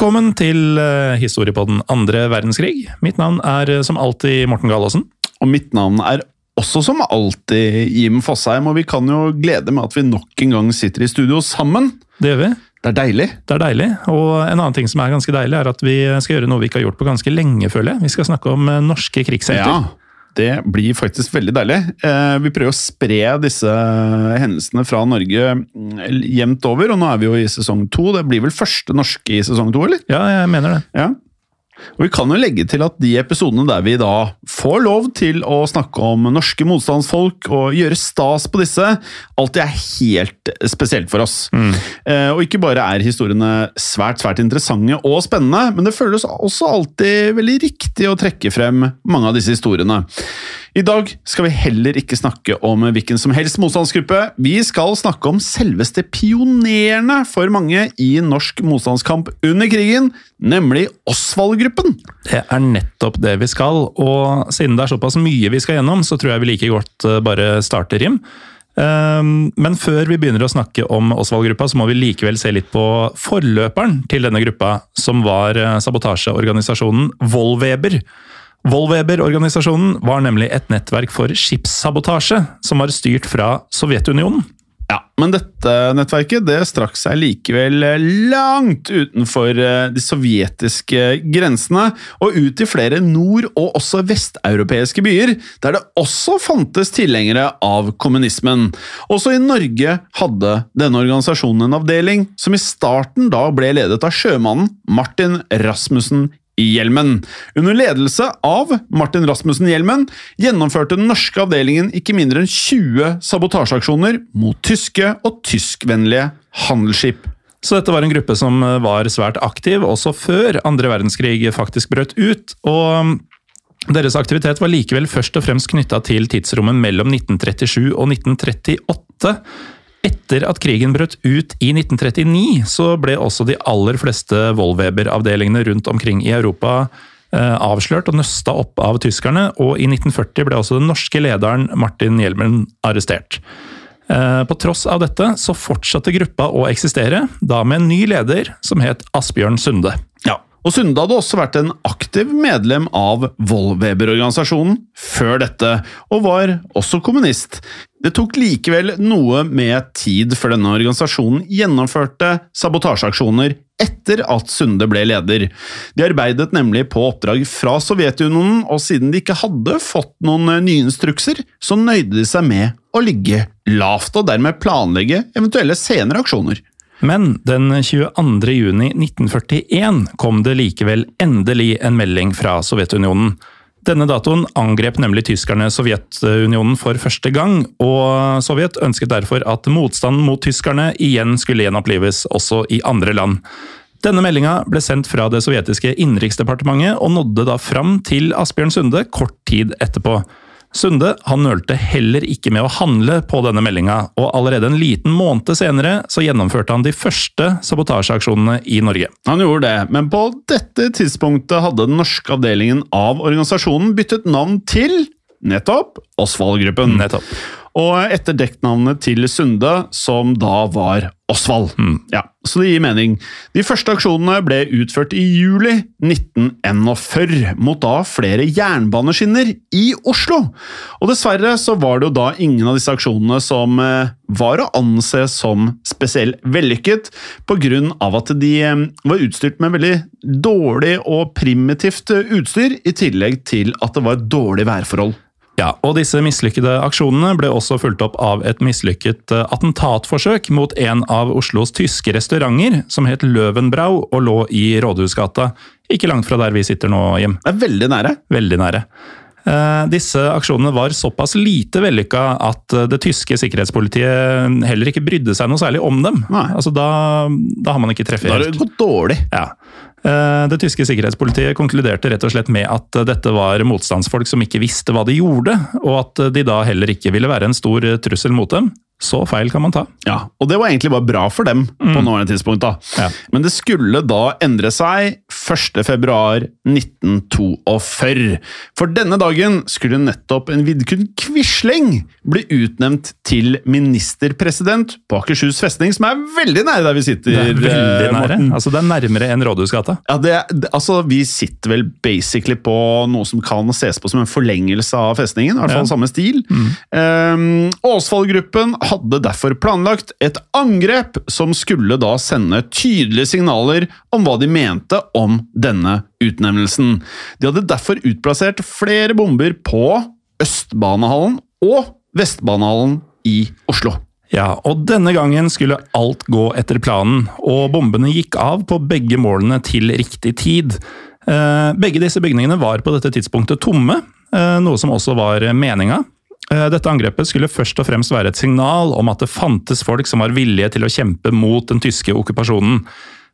Velkommen til eh, historiepodden andre verdenskrig. Mitt navn er eh, som alltid Morten Galaasen. Og mitt navn er også som alltid Jim Fosheim, og vi kan jo glede med at vi nok en gang sitter i studio sammen. Det gjør vi. Det er deilig. Det er deilig. Og en annen ting som er ganske deilig, er at vi skal gjøre noe vi ikke har gjort på ganske lenge, føler jeg. Vi skal snakke om eh, norske krigshelter. Ja, det blir faktisk veldig deilig. Eh, Vi prøver å spre disse hendelsene fra Norge mm, jevnt over, og nå er vi jo i sesong to. Det blir vel første norske i sesong to, eller? Ja, jeg mener det. Ja. Og Vi kan jo legge til at de episodene der vi da får lov til å snakke om norske motstandsfolk og gjøre stas på disse, alltid er helt spesielt for oss. Eh, og ikke bare er historiene svært svært interessante og spennende, men det føles også alltid veldig riktig å trekke frem mange av disse historiene. I dag skal vi heller ikke snakke om hvilken som helst motstandsgruppe. Vi skal snakke om selveste pionerene for mange i norsk motstandskamp under krigen, nemlig Osvald-gruppen. Det er nettopp det vi skal, og siden det er såpass mye vi skal gjennom, så tror jeg vi like godt eh, bare starter, Jim. Ehm, Men før vi begynner å snakke om Osvald-gruppa, så må vi likevel se litt på forløperen til denne gruppa, som var eh, sabotasjeorganisasjonen Volweber. Volweber-organisasjonen var nemlig et nettverk for skipssabotasje, som var styrt fra Sovjetunionen. Ja, Men dette nettverket det strakk seg likevel langt utenfor eh, de sovjetiske grensene, og ut i flere nord- og også vesteuropeiske byer, der det også fantes tilhengere av kommunismen. Også i Norge hadde denne organisasjonen en avdeling, som i starten da ble ledet av sjømannen Martin Rasmussen Hjelmen. Under ledelse av Martin Rasmussen Hjelmen gjennomførte den norske avdelingen ikke mindre enn 20 sabotasjeaksjoner mot tyske og tyskvennlige handelsskip. Så dette var en gruppe som eh, var svært aktiv også før andre verdenskrig faktisk brøt ut. og mm, deres aktivitet var likevel først og fremst knytta til tidsrommet mellom 1937 og 1938. Etter at krigen brøt ut i 1939, så ble også de aller fleste Wollweber-avdelingene rundt omkring i Europa eh, avslørt og nøsta opp av tyskerne, og i 1940 ble også den norske lederen Martin Hjelmen arrestert. Eh, På tross av dette så fortsatte gruppa å eksistere, da med en ny leder som het Asbjørn Sunde. Og Sunde hadde også vært en aktiv medlem av Wollweber-organisasjonen før dette, og var også kommunist. Det tok likevel noe med tid før denne organisasjonen gjennomførte sabotasjeaksjoner etter at Sunde ble leder. De arbeidet nemlig på oppdrag fra Sovjetunionen, og siden de ikke hadde fått noen nye instrukser, så nøyde de seg med å ligge lavt og dermed planlegge eventuelle senere aksjoner. Men den 22. juni 1941 kom det likevel endelig en melding fra Sovjetunionen. Denne datoen angrep nemlig tyskerne Sovjetunionen for første gang, og Sovjet ønsket derfor at motstanden mot tyskerne igjen skulle gjenopplives også i andre land. Denne meldinga ble sendt fra det sovjetiske innenriksdepartementet og nådde da fram til Asbjørn Sunde kort tid etterpå. Sunde han nølte heller ikke med å handle på denne meldinga, og allerede en liten måned senere så gjennomførte han de første sabotasjeaksjonene i Norge. Han gjorde det, men på dette tidspunktet hadde den norske avdelingen av organisasjonen byttet navn til nettopp Osvald-gruppen. Nettopp. Og etter dekknavnet til Sunde, som da var Osvald. Ja, så det gir mening. De første aksjonene ble utført i juli 1941, mot da flere jernbaneskinner i Oslo. Og dessverre så var det jo da ingen av disse aksjonene som eh, var å anse som spesielt vellykket, av at de eh, var utstyrt med veldig dårlig og primitivt utstyr, i tillegg til at det var dårlig værforhold. Ja, og disse mislykkede aksjonene ble også fulgt opp av et mislykket eh, attentatforsøk mot en av Oslos tyske restauranter, som het Løvenbrau og lå i Rådhusgata. Ikke langt fra der vi sitter nå, Jim. Det er veldig nære. Veldig nære. Eh, Disse aksjonene var såpass lite vellykka at eh, det tyske sikkerhetspolitiet heller ikke brydde seg noe særlig om dem. Nei. Altså da, da har man ikke treffet Da har det gått dårlig. Ja. Eh, Det tyske sikkerhetspolitiet konkluderte rett og slett med at dette var motstandsfolk som ikke visste hva de gjorde, og at de da heller ikke ville være en stor trussel mot dem. Så feil kan man ta. Ja, Og det var egentlig bare bra for dem på nåværende tidspunkt. da. Ja. Men det skulle da endre seg 1.2.1942. For denne dagen skulle nettopp en Vidkun Quisling bli utnevnt til ministerpresident på Akershus festning, som er veldig nære der vi sitter. Det er veldig eh, nære. Morten. Altså Det er nærmere enn Rådhusgata. Ja, det, det, altså, Vi sitter vel basically på noe som kan ses på som en forlengelse av festningen. i hvert fall Ja. samme stil. Um, Åsvoll-gruppen hadde derfor planlagt et angrep som skulle da sende tydelige signaler om hva de mente om denne utnevnelsen. De hadde derfor utplassert flere bomber på Østbanehallen og Vestbanehallen i Oslo. Ja, og denne gangen skulle alt gå etter planen, og bombene gikk av på begge målene til riktig tid. Eh, Begge disse bygningene var på dette tidspunktet tomme, eh, noe som også var meninga. Eh, Dette angrepet skulle først og fremst være et signal om at det fantes folk som var villige til å kjempe mot den tyske okkupasjonen.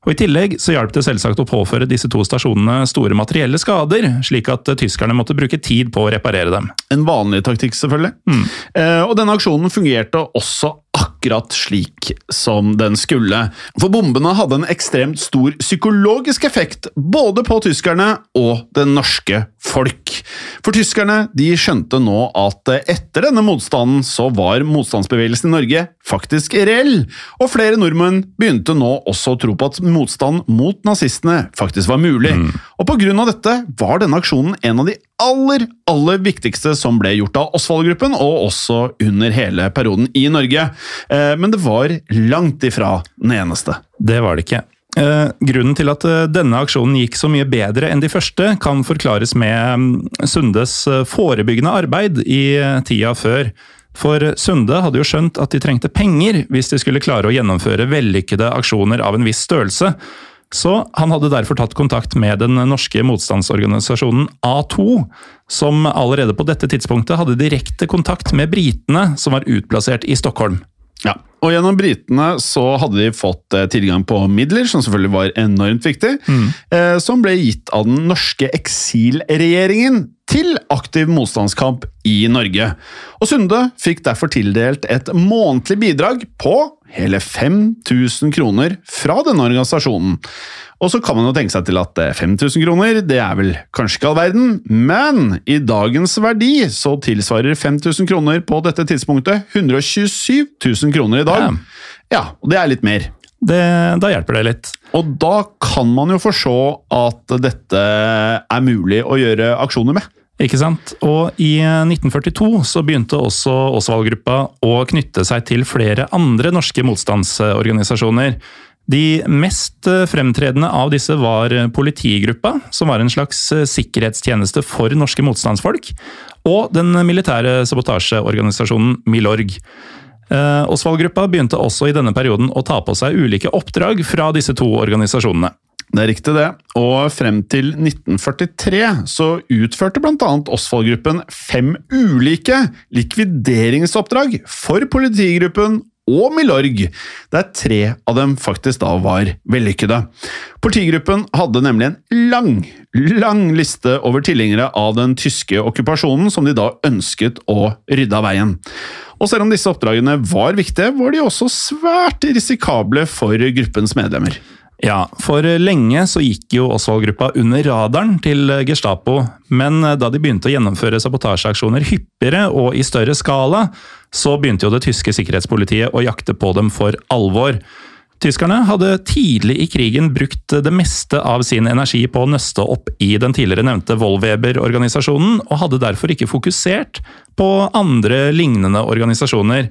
Og I tillegg så hjalp det selvsagt å påføre disse to stasjonene store materielle skader, slik at eh, tyskerne måtte bruke tid på å reparere dem. En vanlig taktikk, selvfølgelig. Mm. og denne aksjonen fungerte også akkurat slik som den skulle. For bombene hadde en ekstremt stor psykologisk effekt både på tyskerne og det norske folk. For tyskerne de skjønte nå at etter denne motstanden så var motstandsbevegelsen i Norge faktisk reell, og flere nordmenn begynte nå også å tro på at motstand mot nazistene faktisk var mulig. Og på grunn av dette var denne aksjonen en av de aller, aller viktigste som ble gjort av Osvald-gruppen, og også under hele perioden i Norge. Eh, Men det var langt ifra den eneste. Det var det ikke. Eh, grunnen til at eh, denne aksjonen gikk så mye bedre enn de første, kan forklares med mm, Sundes forebyggende arbeid i tida før. For Sunde hadde jo skjønt at de trengte penger hvis de skulle klare å gjennomføre vellykkede aksjoner av en viss størrelse. Så han hadde derfor tatt kontakt med den norske motstandsorganisasjonen A2, som allerede på dette tidspunktet hadde direkte kontakt med britene som var utplassert i Stockholm. Ja, og gjennom britene så hadde de fått eh, tilgang på midler, som selvfølgelig var enormt viktig, eh, som ble gitt av den norske eksilregjeringen til aktiv motstandskamp i Norge. Og Sunde fikk derfor tildelt et månedlig bidrag på hele 5000 kroner fra denne organisasjonen. Og så kan man jo tenke seg til at eh, 5000 kroner, det er vel kanskje ikke all verden, men i dagens verdi så tilsvarer 5000 kroner på dette tidspunktet 127 000 kroner i dag. Ja, og det er litt mer. Det, da hjelper det litt. Og da kan man jo forstå at dette er mulig å gjøre aksjoner med. Ikke sant? Og i 1942 så begynte også Osvald-gruppa å knytte seg til flere andre norske motstandsorganisasjoner. De mest fremtredende av disse var politigruppa, som var en slags sikkerhetstjeneste for norske motstandsfolk, og den militære sabotasjeorganisasjonen Milorg. Eh, Osvald-gruppa begynte også i denne perioden å ta på seg ulike oppdrag fra disse to organisasjonene. Det er riktig, det. Og frem til 1943 så utførte bl.a. Osvald-gruppen fem ulike likvideringsoppdrag for politigruppen og Milorg, der tre av dem faktisk da var vellykkede. Politigruppen hadde nemlig en lang, lang liste over tilhengere av den tyske okkupasjonen som de da ønsket å rydde av veien. Og selv om disse oppdragene var viktige, var de også svært risikable for gruppens medlemmer. Ja, for lenge så gikk jo Osvald-gruppa under radaren til Gestapo, men da de begynte å gjennomføre sabotasjeaksjoner hyppigere og i større skala, så begynte jo det tyske sikkerhetspolitiet å jakte på dem for alvor. Tyskerne hadde tidlig i krigen brukt det meste av sin energi på å nøste opp i den tidligere nevnte Wollweber-organisasjonen, og hadde derfor ikke fokusert på andre lignende organisasjoner.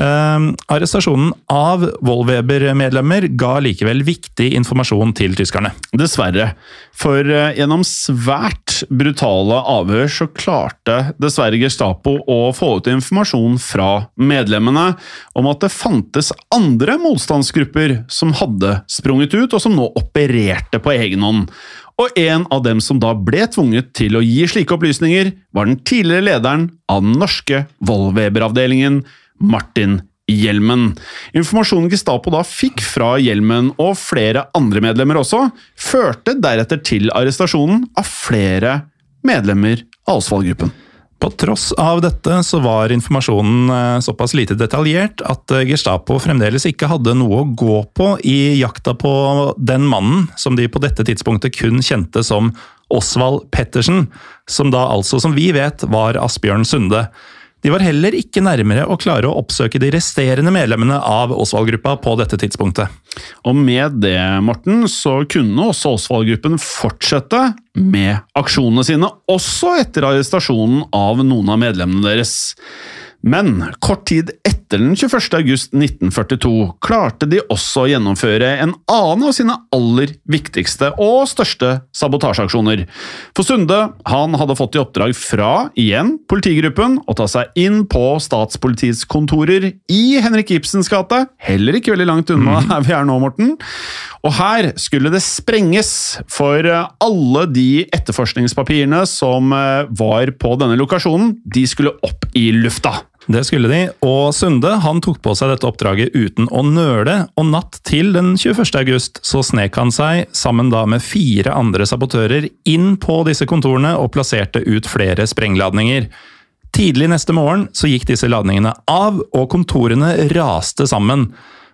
Eh, arrestasjonen av Wollweber-medlemmer ga likevel viktig informasjon til tyskerne. Dessverre. For eh, gjennom svært brutale avhør så klarte dessverre Gestapo å få ut informasjon fra medlemmene om at det fantes andre motstandsgrupper som hadde sprunget ut, og som nå opererte på egen hånd. Og en av dem som da ble tvunget til å gi slike opplysninger, var den tidligere lederen av den norske Vollweber-avdelingen, Martin Hjelmen. Informasjonen Gestapo da fikk fra Hjelmen og flere andre medlemmer også, førte deretter til arrestasjonen av flere medlemmer av Osvald-gruppen. På tross av dette så var informasjonen eh, såpass lite detaljert at eh, Gestapo fremdeles ikke hadde noe å gå på i jakta på den mannen som de på dette tidspunktet kun kjente som Osvald Pettersen, som da altså, som vi vet, var Asbjørn Sunde. De var heller ikke nærmere å klare å oppsøke de resterende medlemmene av Osvald-gruppa på dette tidspunktet. Og med det, Morten, så kunne også Osvald-gruppen fortsette med aksjonene sine, også etter arrestasjonen av noen av medlemmene deres. Men kort tid etter den 21. august 1942 klarte de også å gjennomføre en annen av sine aller viktigste og største sabotasjeaksjoner. For Sunde han hadde fått i oppdrag fra, igjen, politigruppen å ta seg inn på statspolitiets kontorer i Henrik Ibsens gate, heller ikke veldig langt unna her vi er nå, Morten. Og her skulle det sprenges for alle de etterforskningspapirene som eh, var på denne lokasjonen. De skulle opp i lufta. Det skulle de, og Sunde han tok på seg dette oppdraget uten å nøle, og natt til den 21. august så snek han seg, sammen da med fire andre sabotører, inn på disse kontorene og plasserte ut flere sprengladninger. Tidlig neste morgen så gikk disse ladningene av, og kontorene raste sammen.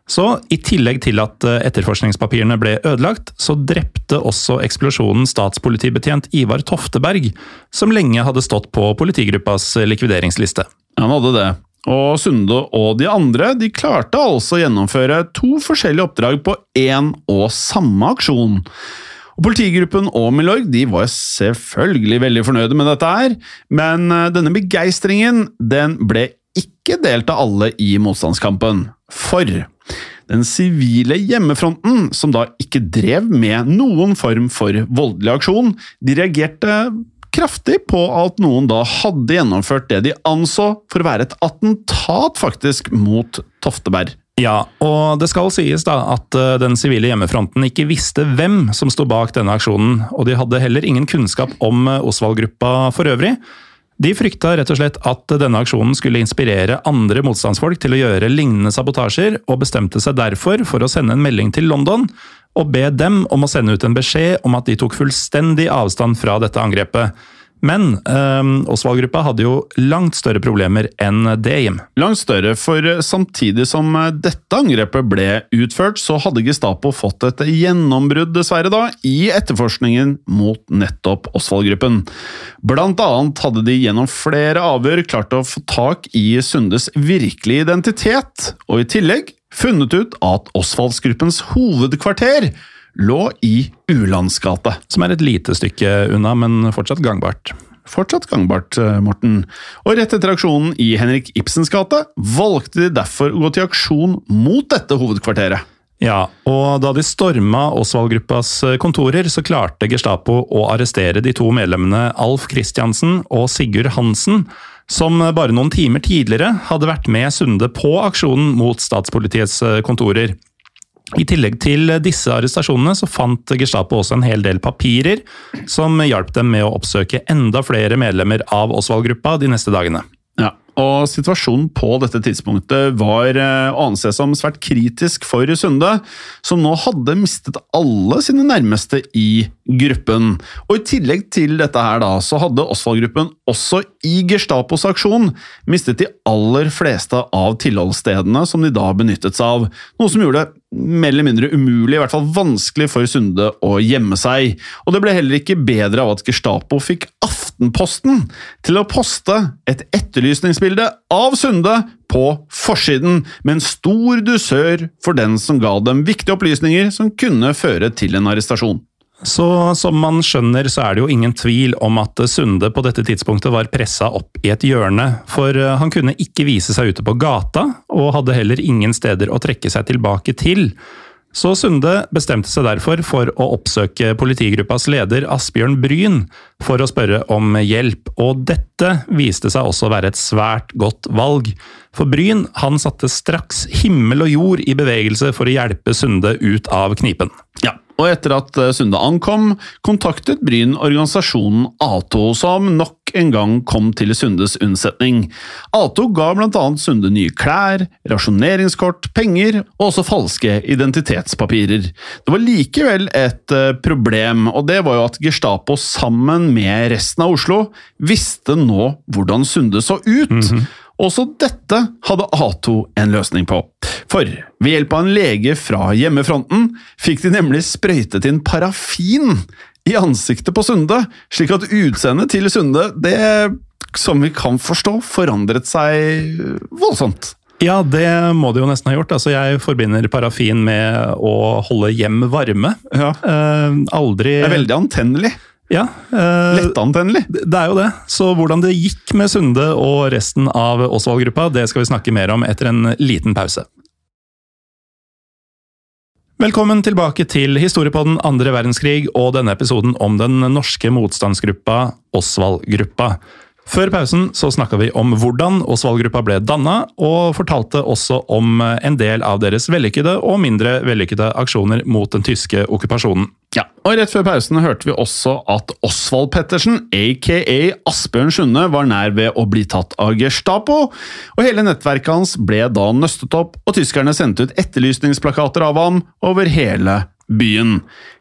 Så i tillegg til at eh, etterforskningspapirene ble ødelagt, så drepte også eksplosjonen statspolitibetjent Ivar Tofteberg, som lenge hadde stått på politigruppas likvideringsliste. Han hadde det. Og Sunde og de andre de klarte altså å gjennomføre to forskjellige oppdrag på én og samme aksjon. Og Politigruppen og Milorg de var selvfølgelig veldig fornøyde med dette, her, men eh, denne begeistringen den ble ikke delt av alle i motstandskampen. For den sivile hjemmefronten, som da ikke drev med noen form for voldelig aksjon, de reagerte kraftig på at noen da hadde gjennomført det de anså for å være et attentat, faktisk, mot Tofteberg. Ja, og det skal sies da at eh, den sivile hjemmefronten ikke visste hvem som sto bak denne aksjonen, og de hadde heller ingen kunnskap om eh, Osvald-gruppa for øvrig. De frykta rett og slett at denne aksjonen skulle inspirere andre motstandsfolk til å gjøre lignende sabotasjer, og bestemte seg derfor for å sende en melding til London og be dem om å sende ut en beskjed om at de tok fullstendig avstand fra dette angrepet. Men eh, Osvald-gruppa hadde jo langt større problemer enn det, Jim. Langt større, for samtidig som dette angrepet ble utført, så hadde Gestapo fått et gjennombrudd, dessverre, da, i etterforskningen mot nettopp Osvald-gruppen. Blant annet hadde de gjennom flere avhør klart å få tak i Sundes virkelige identitet, og i tillegg funnet ut at Osvaldsgruppens hovedkvarter lå i Ulandsgate. Som er et lite stykke unna, men fortsatt gangbart. Fortsatt gangbart, eh, Morten. Og rett etter aksjonen i Henrik Ibsens gate valgte de derfor å gå til aksjon mot dette hovedkvarteret. Ja, og da de storma Osvald-gruppas kontorer, så klarte Gestapo å arrestere de to medlemmene Alf Kristiansen og Sigurd Hansen, som bare noen timer tidligere hadde vært med Sunde på aksjonen mot statspolitiets kontorer. I tillegg til disse arrestasjonene så fant Gestapo også en hel del papirer som hjalp dem med å oppsøke enda flere medlemmer av Osvald-gruppa de neste dagene. Ja, og Situasjonen på dette tidspunktet var eh, å anse som svært kritisk for Sunde, som nå hadde mistet alle sine nærmeste i gruppen. Og I tillegg til dette her da, så hadde Osvald-gruppen også i Gestapos aksjon mistet de aller fleste av tilholdsstedene som de da benyttet seg av, noe som gjorde mer eller mindre umulig, i hvert fall vanskelig for Sunde å gjemme seg. Og det ble heller ikke bedre av at Gestapo fikk Aftenposten til å poste et etterlysningsbilde av Sunde på forsiden, med en stor dusør for den som ga dem viktige opplysninger som kunne føre til en arrestasjon. Så som man skjønner, så er det jo ingen tvil om at Sunde på dette tidspunktet var pressa opp i et hjørne. For eh, han kunne ikke vise seg ute på gata, og hadde heller ingen steder å trekke seg tilbake til. Så Sunde bestemte seg derfor for å oppsøke politigruppas leder Asbjørn Bryn for å spørre om hjelp, og dette viste seg også å være et svært godt valg. For Bryn han satte straks himmel og jord i bevegelse for å hjelpe Sunde ut av knipen. Ja, og etter at eh, Sunde ankom, kontaktet Bryn organisasjonen Ato, som nok en gang kom til Sundes unnsetning. Ato ga blant annet Sunde nye klær, rasjoneringskort, penger og også falske identitetspapirer. Det var likevel et eh, problem, og det var jo at Gestapo sammen med resten av Oslo visste nå hvordan Sunde så ut. Også dette hadde A2 en løsning på. For ved hjelp av en lege fra hjemmefronten fikk de nemlig sprøytet inn parafin i ansiktet på Sunde, slik at utseendet til Sunde, det som vi kan forstå, forandret seg voldsomt. Ja, det må det jo nesten ha gjort. Altså, jeg forbinder parafin med å holde hjem varme. Ja. Eh, aldri Det er veldig antennelig. Ja, eh, Lettantennelig. Det er jo det. Så hvordan det gikk med Sunde og resten av Osvald-gruppa, det skal vi snakke mer om etter en liten pause. Velkommen tilbake til historiepodden andre verdenskrig og denne episoden om den norske motstandsgruppa Osvald-gruppa. Før pausen så snakka vi om hvordan Osvald-gruppa ble danna, og fortalte også om en del av deres vellykkede og mindre vellykkede aksjoner mot den tyske okkupasjonen. Ja, og Rett før pausen hørte vi også at Osvald Pettersen, aka Asbjørn Sunde, var nær ved å bli tatt av Gestapo. og Hele nettverket hans ble da nøstet opp, og tyskerne sendte ut etterlysningsplakater av ham over hele byen.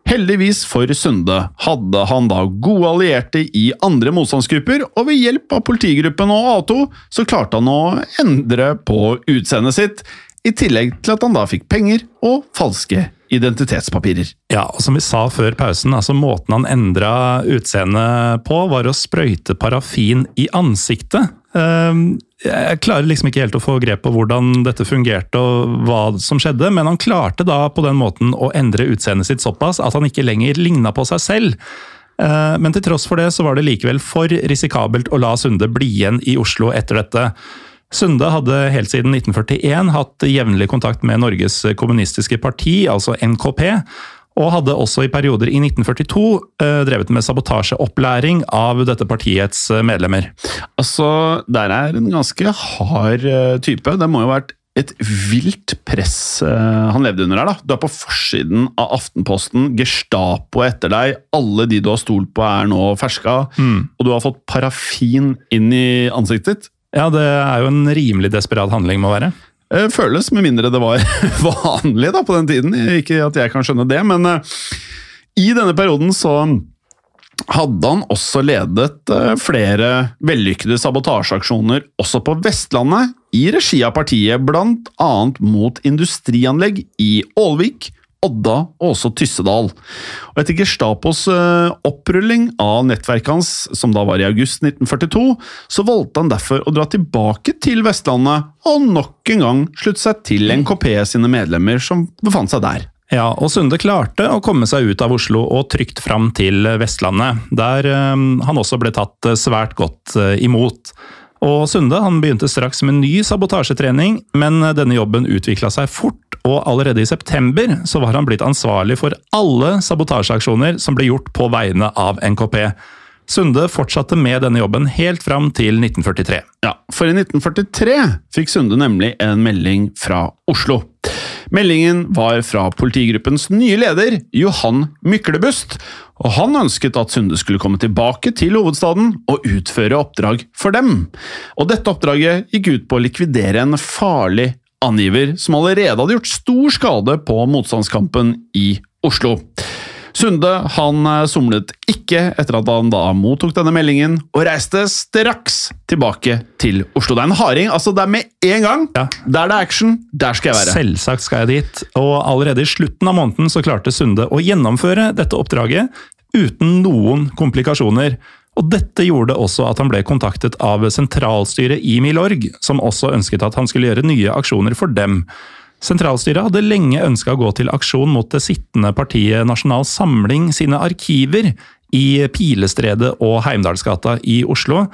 Heldigvis for Sunde hadde han da gode allierte i andre motstandsgrupper, og ved hjelp av politigruppen og A2 så klarte han å endre på utseendet sitt, i tillegg til at han da fikk penger og falske identitetspapirer. Ja, og som vi sa før pausen, altså måten han endra utseendet på, var å sprøyte parafin i ansiktet. Ehm, Jeg klarer liksom ikke helt å få grep på hvordan dette fungerte og hva som skjedde, men han klarte da på den måten å endre utseendet sitt såpass at han ikke lenger ligna på seg selv. Eh, Men til tross for det så var det likevel for risikabelt å la Sunde bli igjen i Oslo etter dette. Sunde hadde helt siden 1941 hatt jevnlig kontakt med Norges kommunistiske parti, altså NKP, og hadde også i perioder i 1942 eh, drevet med sabotasjeopplæring av dette partiets eh, medlemmer. Altså, der er en ganske hard eh, type. Det må jo ha vært et vilt press han levde under her. da. Du er på forsiden av Aftenposten, Gestapo etter deg, alle de du har stolt på er nå ferska, og du har fått parafin inn i ansiktet ditt. Ja, det er jo en rimelig desperat handling, må være. Eh, Føles, med mindre det var vanlig da på den tiden. Ikke at jeg kan skjønne det, men eh, i denne perioden så hadde han også ledet eh, flere vellykkede sabotasjeaksjoner også på Vestlandet, i regi av partiet, annet mot industrianlegg i Ålvik, Odda og også Tyssedal. Og etter Gestapos eh, opprulling av nettverket hans, som da var i august 1942, så valgte han derfor å dra tilbake til Vestlandet og nok en gang slutte seg til NKP sine medlemmer som befant seg der. Ja, og Sunde klarte å komme seg ut av Oslo og trygt fram til Vestlandet, der eh, han også ble tatt eh, svært godt imot. Og Sunde han begynte straks med ny sabotasjetrening, men denne jobben utvikla seg fort, og allerede i september så var han blitt ansvarlig for alle sabotasjeaksjoner som ble gjort på vegne av NKP. Sunde fortsatte med denne jobben helt fram til 1943. Ja, for i 1943 fikk Sunde nemlig en melding fra Oslo. Meldingen var fra politigruppens nye leder, Johan Myklebust, og han ønsket at Sunde skulle komme tilbake til hovedstaden og utføre oppdrag for dem. Og dette oppdraget gikk ut på å likvidere en farlig angiver som allerede hadde gjort stor skade på motstandskampen i Oslo. Sunde han eh, somlet ikke etter at han da mottok denne meldingen, og reiste straks tilbake til Oslo. Det er en harding. altså Det er med en gang. Ja. Der det er action, der skal jeg være. Selvsagt skal jeg dit, og allerede i slutten av måneden så klarte Sunde å gjennomføre dette oppdraget uten noen komplikasjoner. Og Dette gjorde også at han ble kontaktet av sentralstyret i Milorg, som også ønsket at han skulle gjøre nye aksjoner for dem. Sentralstyret hadde lenge ønska å gå til aksjon mot det sittende partiet Nasjonal Samling sine arkiver i Pilestredet og Heimdalsgata i Oslo,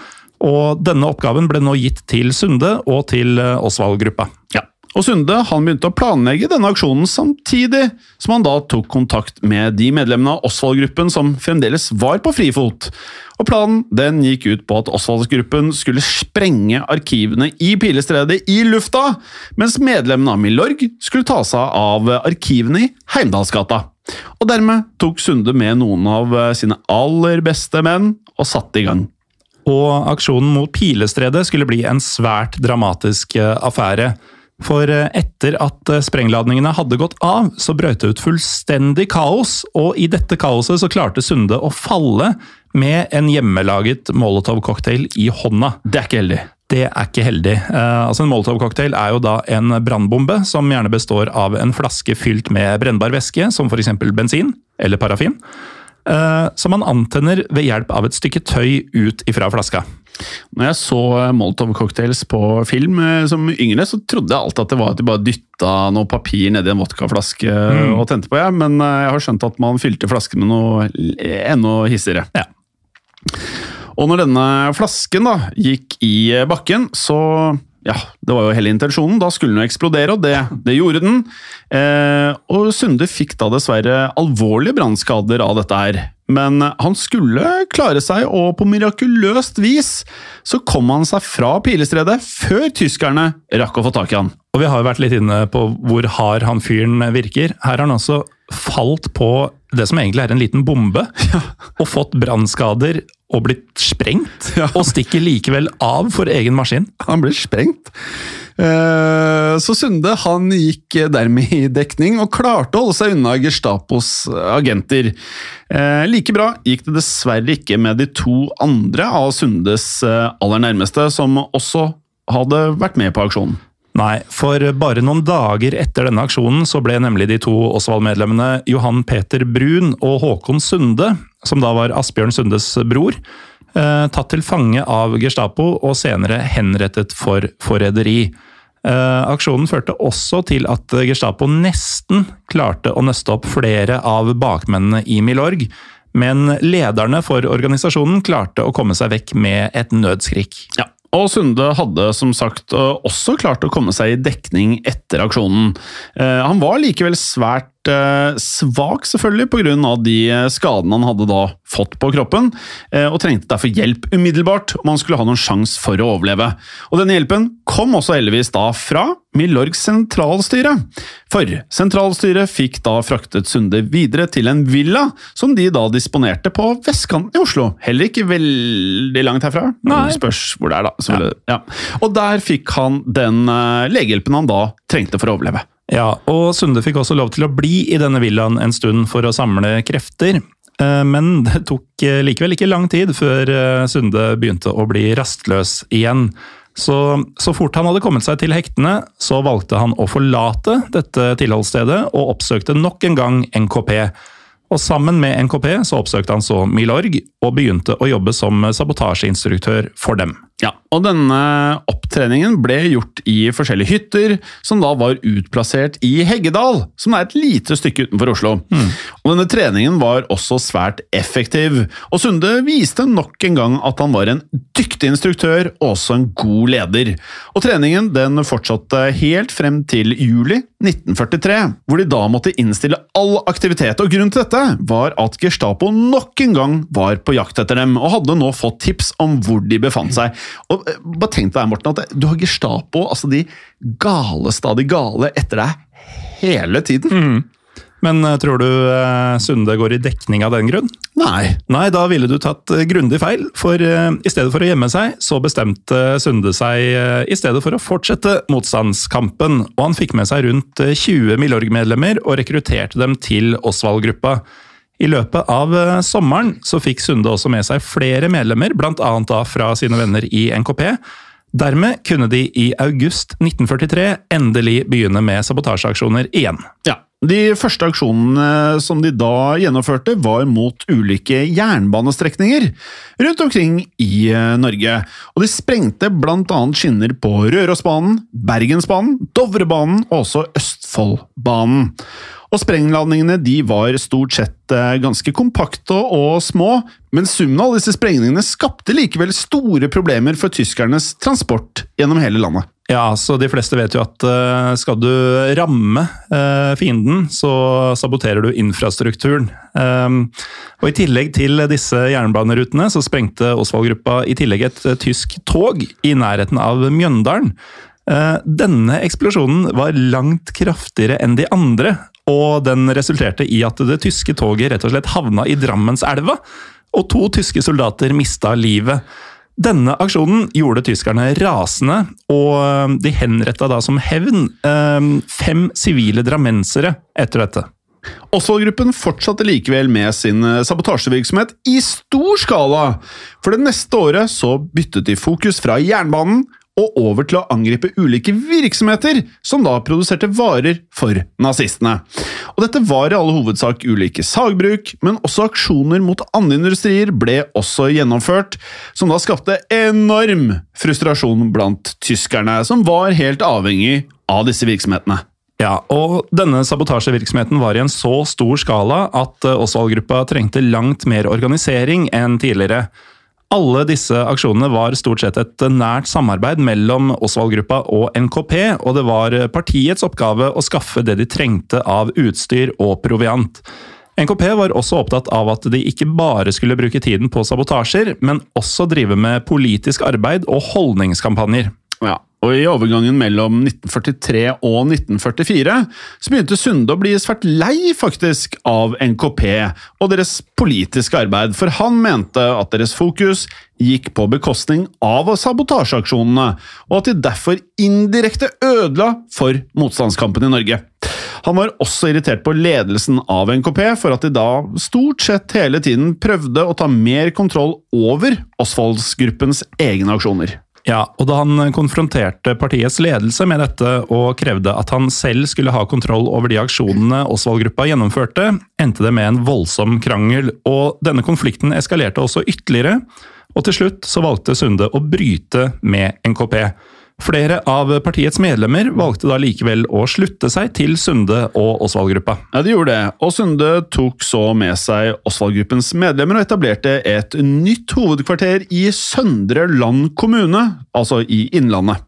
og denne oppgaven ble nå gitt til Sunde og til Osvald-gruppa. Ja. Og Sunde han begynte å planlegge denne aksjonen samtidig som han da tok kontakt med de medlemmene av Osvald-gruppen som fremdeles var på frifot. Og Planen den gikk ut på at Osvaldsgruppen skulle sprenge arkivene i Pilestredet i lufta, mens medlemmene av Milorg skulle ta seg av arkivene i Heimdalsgata. Og dermed tok Sunde med noen av sine aller beste menn og satte i gang. Og aksjonen mot Pilestredet skulle bli en svært dramatisk eh, affære. For eh, etter at eh, sprengladningene hadde gått av, så brøt det ut fullstendig kaos, og i dette kaoset så klarte Sunde å falle med en hjemmelaget Molotov-cocktail i hånda. Det er ikke heldig. Det er ikke heldig. Uh, altså En Molotov-cocktail er jo da en brannbombe som gjerne består av en flaske fylt med brennbar væske, som f.eks. bensin eller parafin, uh, som man antenner ved hjelp av et stykke tøy ut ifra flaska. Når jeg så Molotov-cocktails på film eh, som yngre, så trodde jeg alltid at det var at de bare dytta noe papir nedi en vodkaflaske og tente på, ja. men eh, jeg har skjønt at man fylte flasken med noe enda hissigere. Ja. Og når denne flasken da gikk i bakken, så ja, det var jo hele intensjonen. Da skulle den jo eksplodere, og det, det gjorde den. Eh, og Sunde fikk da dessverre alvorlige brannskader av dette her. Men han skulle klare seg, og på mirakuløst vis så kom han seg fra Pilestredet før tyskerne rakk å få tak i han. Og vi har jo vært litt inne på hvor hard han fyren virker. Her har han altså falt på det som egentlig er en liten bombe, og fått brannskader og blitt sprengt, Ja. og stikker likevel av for egen maskin. Han ble sprengt. Eh, Så Sunde han gikk dermed i dekning og klarte å holde seg unna Gestapos agenter. Eh, Like bra gikk det dessverre ikke med de to andre av Sundes eh, aller nærmeste, som også hadde vært med på aksjonen. Nei, for bare noen dager etter denne aksjonen så ble nemlig de to Osvald-medlemmene Johan Peter Brun og Håkon Sunde, som da var Asbjørn Sundes bror, eh, tatt til fange av Gestapo og senere henrettet for forræderi. Eh, aksjonen førte også til at Gestapo nesten klarte å nøste opp flere av bakmennene i Milorg, men lederne for organisasjonen klarte å komme seg vekk med et nødskrik. Ja, og Sunde hadde som sagt også klart å komme seg i dekning etter aksjonen. Eh, Han var likevel svært svak, selvfølgelig, pga. de eh, skadene han hadde da fått på kroppen, eh, og trengte derfor hjelp umiddelbart om han skulle ha noen sjanse for å overleve. Og Denne hjelpen kom også heldigvis da fra Milorgs sentralstyre. For sentralstyret fikk da fraktet Sunde videre til en villa som de da disponerte på vestkanten i Oslo. Heller ikke veldig langt herfra. Nei. Spørs hvor det er, da. selvfølgelig. Ja. Og der fikk han den eh, legehjelpen han da trengte for å overleve. Ja, og Sunde fikk også lov til å bli i denne villaen en stund for å samle krefter. Eh, Men det tok eh, likevel ikke lang tid før eh, Sunde begynte å bli rastløs igjen. Så, så fort han hadde kommet seg til hektene, så valgte han å forlate dette tilholdsstedet og oppsøkte nok en gang NKP. Og sammen med NKP så oppsøkte han så Milorg og begynte å jobbe som sabotasjeinstruktør for dem. Ja, og denne opptreningen ble gjort i forskjellige hytter, som da var utplassert i Heggedal, som er et lite stykke utenfor Oslo. Og denne treningen var også svært effektiv, og Sunde viste nok en gang at han var en dyktig instruktør og også en god leder. Og treningen den fortsatte helt frem til juli 1943, hvor de da måtte innstille all aktivitet, og grunnen til dette var at Gestapo nok en gang var på jakt etter dem, og hadde nå fått tips om hvor de befant seg. Og eh, bare tenk deg, Morten, at du har Gestapo, altså de galeste av de gale, etter deg hele tiden. Men eh, tror du eh, Sunde går i dekning av den grunn? Nei. Nei, da ville du tatt eh, grundig feil, for i stedet for å gjemme seg, så bestemte Sunde seg i stedet for å fortsette motstandskampen, og han fikk med seg rundt eh, 20 Milorg-medlemmer og rekrutterte dem til Osvald-gruppa. I løpet av sommeren så fikk Sunde også med seg flere medlemmer, annet da fra sine venner i NKP. Dermed kunne de i august 1943 endelig begynne med sabotasjeaksjoner igjen. Ja. De første aksjonene som de da gjennomførte, var mot ulike jernbanestrekninger rundt omkring i eh, Norge. Og de sprengte bl.a. skinner på Rørosbanen, Bergensbanen, Dovrebanen og også Østfoldbanen. Og sprengladningene de var stort sett eh, ganske kompakte og små, men summen av disse sprengningene skapte likevel store problemer for tyskernes transport gjennom hele landet. Ja, så de fleste vet jo at eh, skal du ramme eh, fienden, så saboterer du infrastrukturen. Um, og I tillegg til disse jernbanerutene så sprengte Osvald-gruppa i tillegg et eh, tysk tog i nærheten av Mjøndalen. Denne eksplosjonen var langt kraftigere enn de andre, og den resulterte i at det tyske toget rett og slett havna i Drammenselva, og to tyske soldater mista livet. Denne aksjonen gjorde tyskerne rasende, og de henretta da som hevn eh, fem sivile drammensere etter dette. Osvald-gruppen fortsatte likevel med sin eh, sabotasjevirksomhet i stor skala. For det neste året så byttet de fokus fra jernbanen og over til å angripe ulike virksomheter som da produserte varer for nazistene. Og Dette var i all hovedsak ulike sagbruk, men også aksjoner mot andre industrier ble også gjennomført, som da skapte enorm frustrasjon blant tyskerne, som var helt avhengig av disse virksomhetene. Ja, og denne sabotasjevirksomheten var i en så stor skala at eh, Osvald-gruppa trengte langt mer organisering enn tidligere. Alle disse aksjonene var stort sett et nært samarbeid mellom Osvald-gruppa og NKP, og det var partiets oppgave å skaffe det de trengte av utstyr og proviant. NKP var også opptatt av at de ikke bare skulle bruke tiden på sabotasjer, men også drive med politisk arbeid og holdningskampanjer. Ja, og I overgangen mellom 1943 og 1944 så begynte Sunde å bli svært lei faktisk av NKP og deres politiske arbeid, for han mente at deres fokus gikk på bekostning av sabotasjeaksjonene, og at de derfor indirekte ødela for motstandskampen i Norge. Han var også irritert på ledelsen av NKP for at de da stort sett hele tiden prøvde å ta mer kontroll over Osvaldsgruppens egne aksjoner. Ja, og da han konfronterte partiets ledelse med dette og krevde at han selv skulle ha kontroll over de aksjonene Osvald-gruppa gjennomførte, endte det med en voldsom krangel, og denne konflikten eskalerte også ytterligere, og til slutt så valgte Sunde å bryte med NKP. Flere av partiets medlemmer valgte da likevel å slutte seg til Sunde og Osvald-gruppa. Ja, de gjorde det, og Sunde tok så med seg Osvald-gruppens medlemmer og etablerte et nytt hovedkvarter i Søndre Land kommune, altså i Innlandet.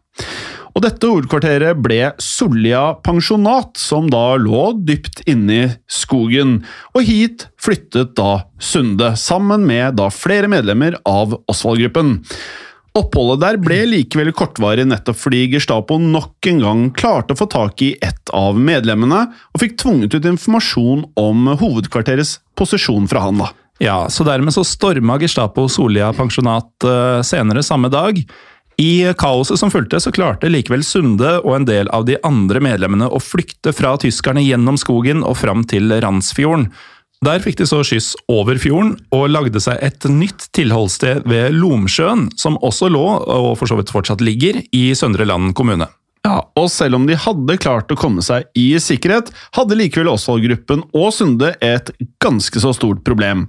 Og Dette hovedkvarteret ble Sollia pensjonat, som da lå dypt inne i skogen. Og hit flyttet da Sunde, sammen med da flere medlemmer av Osvald-gruppen. Oppholdet der ble likevel kortvarig nettopp fordi Gestapo nok en gang klarte å få tak i ett av medlemmene, og fikk tvunget ut informasjon om hovedkvarterets posisjon fra han. da. Ja, så dermed så storma Gestapo Solia pensjonat uh, senere samme dag. I kaoset som fulgte, så klarte likevel Sunde og en del av de andre medlemmene å flykte fra tyskerne gjennom skogen og fram til Randsfjorden. Der fikk de så skyss over fjorden, og lagde seg et nytt tilholdssted ved Lomsjøen, som også lå, og for så vidt fortsatt ligger, i Søndre Land kommune. Ja, og selv om de hadde klart å komme seg i sikkerhet, hadde likevel Osvald-gruppen og Sunde et ganske så stort problem.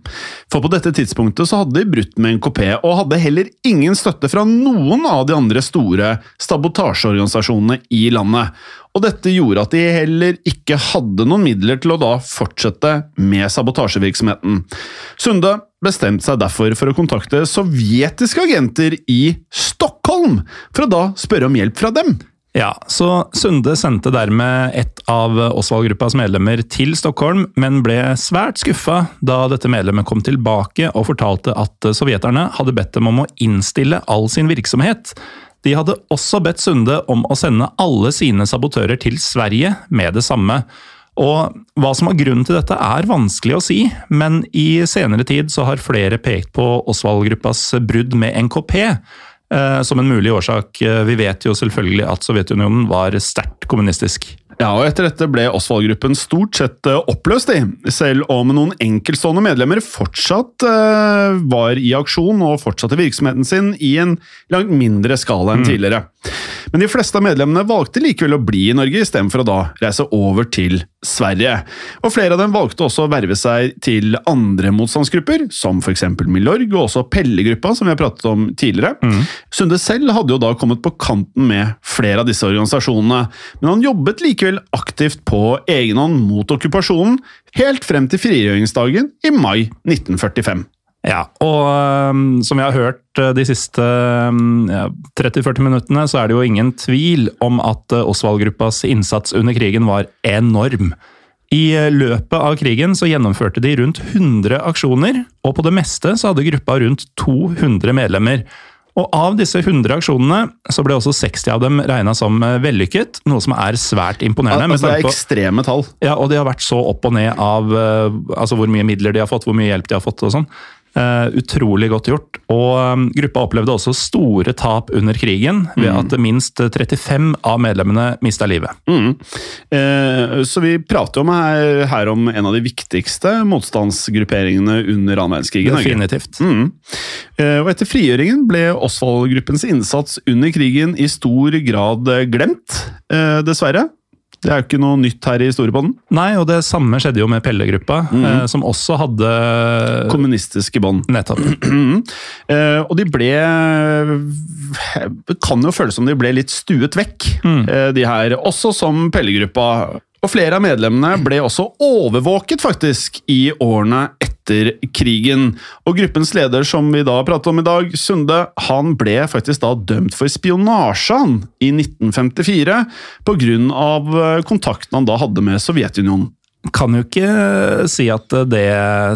For på dette tidspunktet så hadde de brutt med en kopé, og hadde heller ingen støtte fra noen av de andre store sabotasjeorganisasjonene i landet. Og dette gjorde at de heller ikke hadde noen midler til å da fortsette med sabotasjevirksomheten. Sunde bestemte seg derfor for å kontakte sovjetiske agenter i Stockholm, for å da spørre om hjelp fra dem. Ja, så Sunde sendte dermed et av Osvald-gruppas medlemmer til Stockholm, men ble svært skuffa da dette medlemmet kom tilbake og fortalte at sovjeterne hadde bedt dem om å innstille all sin virksomhet. De hadde også bedt Sunde om å sende alle sine sabotører til Sverige med det samme. Og Hva som var grunnen til dette er vanskelig å si, men i senere tid så har flere pekt på Osvald-gruppas brudd med NKP som en mulig årsak. Vi vet jo selvfølgelig at Sovjetunionen var sterkt kommunistisk. Ja, og Etter dette ble Osvald-gruppen stort sett uh, oppløst, i, selv om noen enkeltstående medlemmer fortsatt var i aksjon og fortsatte virksomheten sin i en langt mindre skala enn mm. tidligere. Men de fleste av medlemmene valgte likevel å bli i Norge, istedenfor å da reise over til Sverige. Og Flere av dem valgte også å verve seg til andre motstandsgrupper, som f.eks. Milorg og også Pelle-gruppa, som vi har pratet om tidligere. Mm. Sunde selv hadde jo da kommet på kanten med flere av disse organisasjonene, men han jobbet likevel aktivt på egen hånd mot okkupasjonen, helt frem til frigjøringsdagen i mai 1945. Ja, og um, som vi har hørt øh, de siste um, ja, 30-40 minuttene, så er det jo ingen tvil om at øh, Osvald-gruppas innsats under krigen var enorm. I øh, løpet av krigen så gjennomførte de rundt 100 aksjoner, og på det meste så hadde gruppa rundt 200 medlemmer. Og av disse 100 aksjonene så ble også 60 av dem regna som vellykket, noe som er svært imponerende. Altså, det er ekstreme tall. ja, og de har vært så opp og ned av eh, altså hvor mye midler de har fått, hvor mye hjelp de har fått og sånn. Eh, utrolig godt gjort. Og um, gruppa opplevde også store tap under krigen, ved at minst 35 av medlemmene mista livet. Mm. Uh, så vi prater om her, her om en av de viktigste motstandsgrupperingene under annen verdenskrig. Definitivt. Mm. Uh, Og etter frigjøringen ble Osvald-gruppens innsats under krigen i stor grad glemt, dessverre. Det er jo ikke noe nytt her i Storebånden. Nei, og det samme skjedde jo med Pelle-gruppa, eh, som også hadde Kommunistiske bånd. Nettopp. Mhm. Eh, og de ble Det kan jo føles som de ble litt stuet vekk, eh, de her. Også som Pelle-gruppa. Og flere av medlemmene ble også overvåket, faktisk, i årene etter krigen. Og gruppens leder, som vi da prater om i dag, Sunde, han ble faktisk da dømt for spionasje han, i 1954 pga. kontakten han da hadde med Sovjetunionen. Kan jo ikke si at det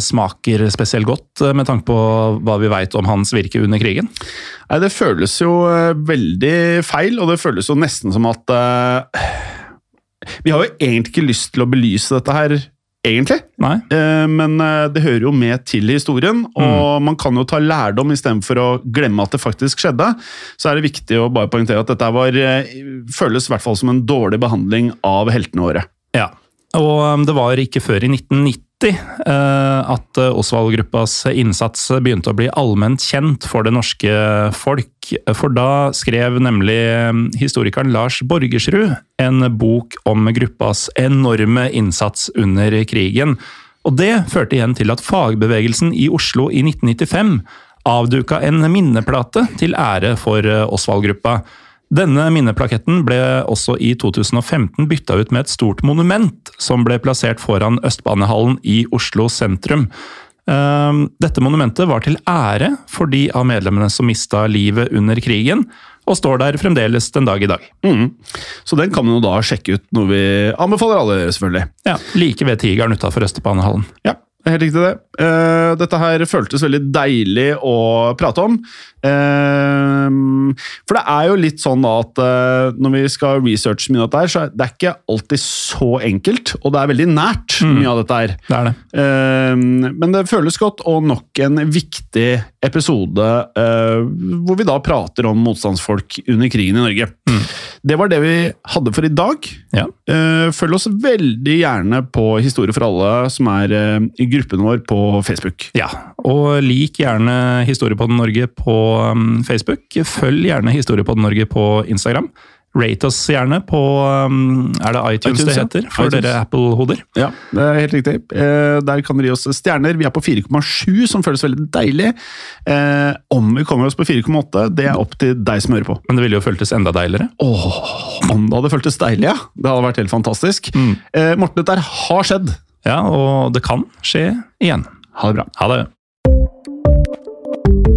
smaker spesielt godt, eh, med tanke på hva vi veit om hans virke under krigen. Nei, det føles jo eh, veldig feil, og det føles jo nesten som at eh, Vi har jo egentlig ikke lyst til å belyse dette her, egentlig. Nei? Eh, men eh, det hører jo med til historien, og man kan jo ta lærdom istedenfor å glemme at det faktisk skjedde. Så er det viktig å bare poengtere at dette var, eh, føles i hvert fall som en dårlig behandling av heltene våre. Ja, og det var ikke før i 1990 eh, at eh, Osvald-gruppas innsats begynte å bli allment kjent for det norske folk. For da skrev nemlig um, historikeren Lars Borgersrud en bok om gruppas enorme innsats under krigen. Og det førte igjen til at fagbevegelsen i Oslo i 1995 avduka en minneplate til ære for eh, Osvald-gruppa. Denne minneplaketten ble også i 2015 bytta ut med et stort monument, som ble plassert foran Østbanehallen i Oslo sentrum. Ehm, Dette monumentet var til ære for de av medlemmene som mista livet under krigen, og står der fremdeles den dag i dag. Mm. Så den kan jo da sjekke ut, noe vi anbefaler alle selvfølgelig. Ja, Like ved Tigeren utafor Østbanehallen. Ja, det er helt riktig det. Uh, dette her føltes veldig deilig å prate om. Uh, for det er jo litt sånn da at uh, når vi skal researche mye av dette her, så er det ikke alltid så enkelt, og det er veldig nært mye av dette her. Det er det. Men det føles godt, og nok en viktig episode eh, hvor vi da prater om motstandsfolk under krigen i Norge. Det var det vi hadde for i dag. Ja. Eh, Følg oss veldig gjerne på Historie for alle, som er eh, i gruppen vår på Facebook. Ja, og lik gjerne Historiepodden Norge på um, Facebook. Følg gjerne Historiepodden Norge på Instagram. Rate oss gjerne på um, Er det iTunes, iTunes, det heter? For iTunes. dere Apple-hoder. Ja, det er helt riktig. Eh, Der kan dere gi oss stjerner. Vi er på 4,7, som føles veldig deilig. Eh, Om vi kommer oss på 4,8, det er opp til deg som hører på. Men det ville jo føltes enda deiligere. Åh, om det hadde føltes deilig, ja. Det hadde vært helt fantastisk. Mm. Morten, dette har skjedd. Ja, og det kan skje igjen. Ha det bra. Ha det.